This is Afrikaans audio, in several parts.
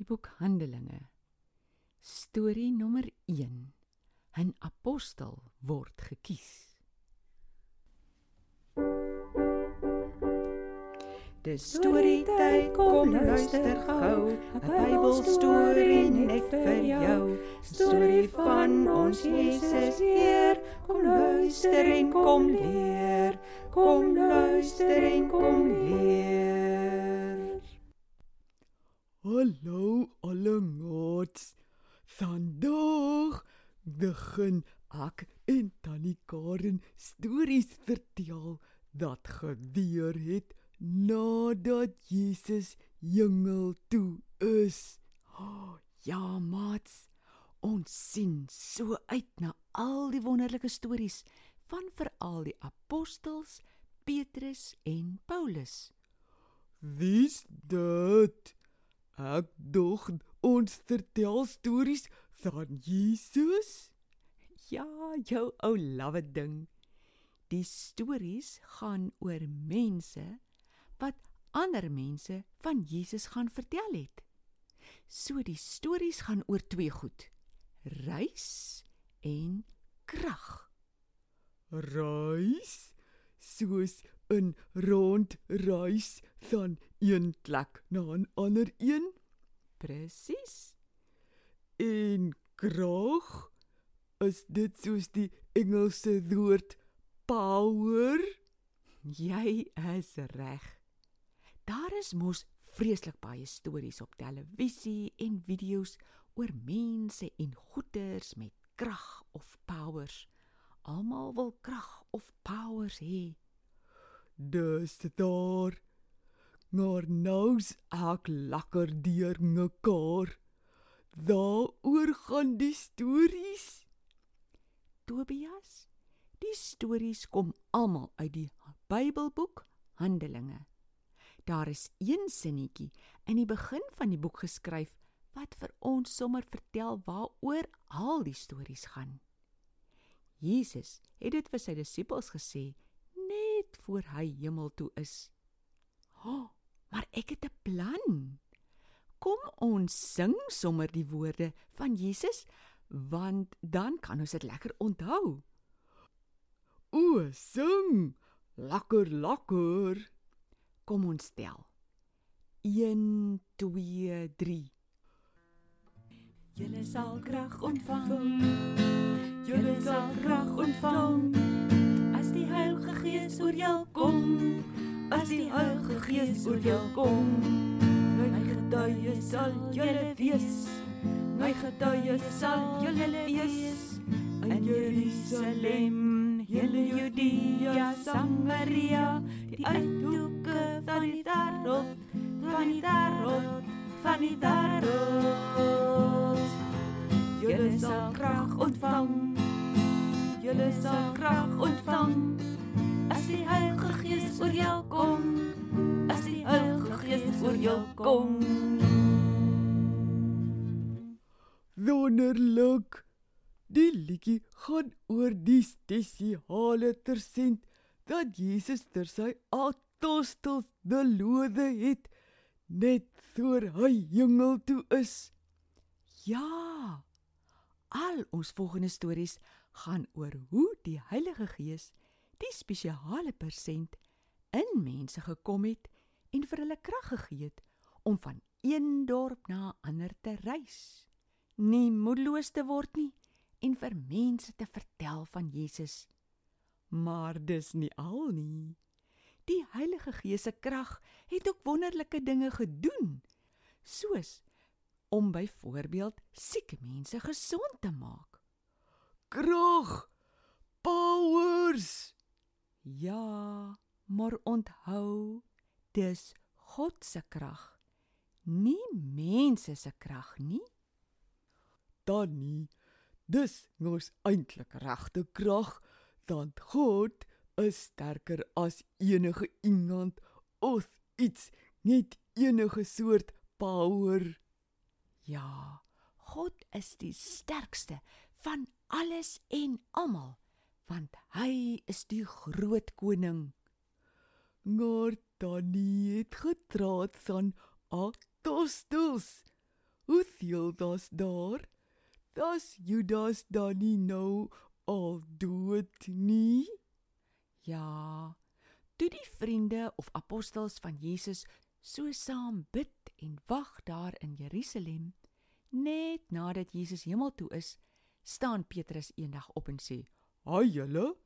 Die boek Handelinge. Storie nommer 1. 'n Apostel word gekies. Dis storie tyd, kom luister gou. 'n Bybelstorie net vir jou. Storie van ons Jesus Heer. Kom luister en kom leer. Kom luister en kom leer. Hallo allengots. Vandag begin ek en Tannie Karen stories vertel dat gebeur het nadat Jesus jengel toe is. Oh, ja, maats. Ons sien so uit na al die wonderlike stories van veral die apostels Petrus en Paulus. Wie's dit? Ek dog ons vertel stories van Jesus. Ja, jou ou lawwe ding. Die stories gaan oor mense wat ander mense van Jesus gaan vertel het. So die stories gaan oor twee goed: reis en krag. Reis soos 'n rondreis van een plek na 'n ander een. Presies. En krag is dit soos die Engelse woord power. Jy is reg. Daar is mos vreeslik baie stories op televisie en video's oor mense en goeders met krag of powers. Almal wil krag of powers hê. Dis daar. Maar nou's ek lekker deur mekaar. Daaroor gaan die stories. Tobias, die stories kom almal uit die Bybelboek Handelinge. Daar is een sinnetjie in die begin van die boek geskryf wat vir ons sommer vertel waaroor al die stories gaan. Jesus het dit vir sy disippels gesê net voor hy hemel toe is. "Oh, maar ek het 'n plan." Kom ons sing sommer die woorde van Jesus want dan kan ons dit lekker onthou. O, sing! Lekker, lekker. Kom ons tel. 1 2 3 Julle sal krag ontvang. Julle sal krag ontvang. As die Heilige Gees oor jou kom, as die Heilige Gees oor jou kom. My getuie sal julle wees. My getuie sal julle wees. In Jerusalem, hele Judea, Samaria, die uithoeke van die wêreld, van die wêreld, van die wêreld. Julle sal krag ontvang. Julle sal krag ontvang. As die Heilige Gees oor jou kom, as die Heilige Gees oor jou kom. Wonderlik. Die liedjie gaan oor die spesiale tersent dat Jesus ter sy apostels beloof het net voor hy hemel toe is. Ja. Al ons volgende stories gaan oor hoe die Heilige Gees die spesiale persent in mense gekom het en vir hulle krag gegee het om van een dorp na 'n ander te reis. Nie moedeloos te word nie en vir mense te vertel van Jesus. Maar dis nie al nie. Die Heilige Gees se krag het ook wonderlike dinge gedoen, soos om byvoorbeeld siek mense gesond te maak. Krag! Powers! Ja, maar onthou, dis God se krag, nie mense se krag nie. Dan nie Dis mos eintlik regte krag, want God is sterker as enige iemand of iets, net enige soort power. Ja, God is die sterkste van alles en almal, want hy is die groot koning. Dan het getraat van apostels. Hoeveel das daar? Das Judas dan nie nou al dood nie? Ja, toe die vriende of apostels van Jesus so saam bid en wag daar in Jerusalem, net nadat Jesus hemel toe is, staan Petrus eendag op en sê: "Haai julle,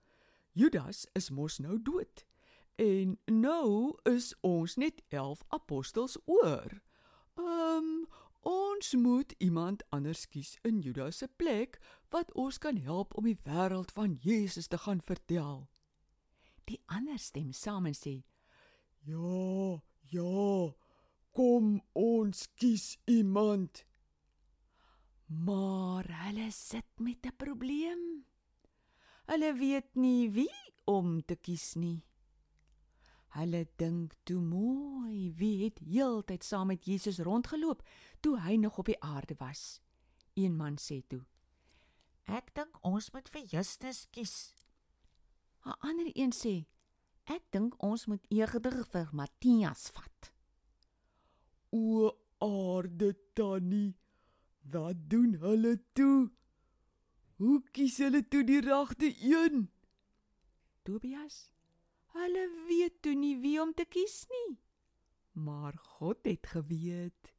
Judas is mos nou dood. En nou is ons net 11 apostels oor. Ehm um, ons moet iemand anders kies in Judas se plek wat ons kan help om die wêreld van Jesus te gaan vertel." Die ander stem saam en sê: "Ja, ja. Kom ons kies iemand." Maar hulle sit met 'n probleem. Hulle weet nie wie om te kies nie. Hulle dink toe mooi, wie het heeltyd saam met Jesus rondgeloop toe hy nog op die aarde was. Een man sê toe: "Ek dink ons moet vir Justus kies." 'n Ander een sê: "Ek dink ons moet eerder vir Matthias vat." O aarde tannie, wat doen hulle toe? Hoe kies hulle toe die regte een? Tobias: "Hulle weet toe nie wie om te kies nie." Maar God het geweet.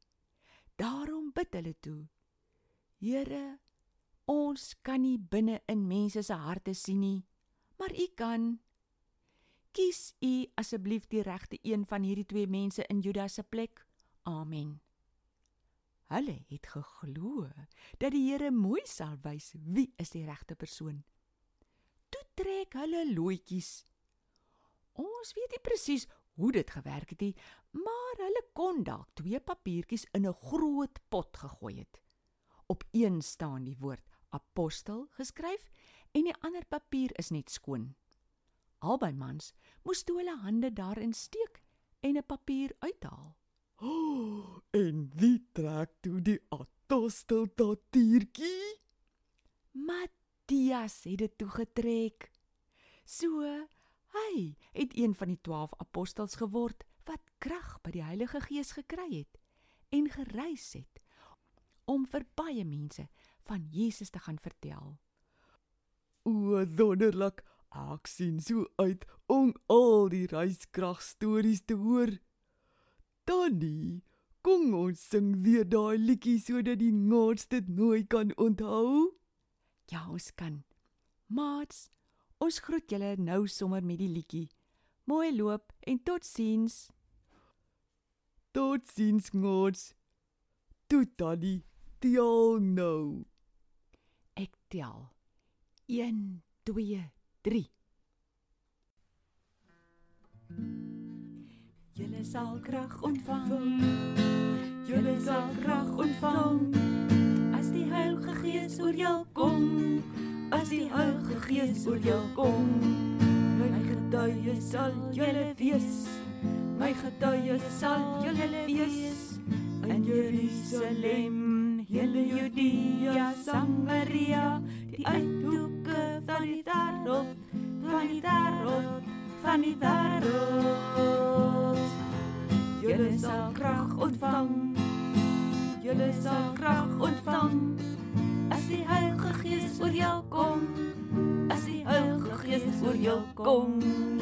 Daarom bid hulle toe: "Here, ons kan nie binne in mense se harte sien nie, maar U kan. Kies U asseblief die regte een van hierdie twee mense in Judas se plek." Amen. Hulle het geglo dat die Here mooi sal wys wie is die regte persoon. Toe trek hulle looitjies. Ons weet nie presies hoe dit gewerk het nie, maar hulle kon dalk twee papiertjies in 'n groot pot gegooi het. Op een staan die woord apostel geskryf en die ander papier is net skoon. Albei mans moes toe hulle hande daarin steek en 'n papier uithaal. Oh, en wie trek toe die apostel papiertjie? Matthias het dit toe getrek. So, hy het een van die 12 apostels geword wat krag by die Heilige Gees gekry het en gereis het om vir baie mense van Jesus te gaan vertel. O, wonderlik. Ek sien so uit om al die reiskrag stories te hoor. Tannie, kom ons sing weer daai liedjie sodat die ngots dit nooit kan onthou. Ja, ons kan. Maats, ons groet julle nou sommer met die liedjie. Mooi loop en totsiens. Totsiens ngots. Toe tannie, tel nou. Ek tel. 1 2 3 Julle sal krag ontvang. Julle sal krag ontvang. As die Heilige Gees oor jou kom, as die Heilige Gees oor jou kom. My getuie sal julle wees. My getuie sal julle wees. In Jerusalem, hele Judea, Samaria, die uithoeke van die wêreld, van die wêreld, van die wêreld. Sal krag ontvang. As die Heilige Gees oor jou kom, as die Heilige Gees oor jou kom.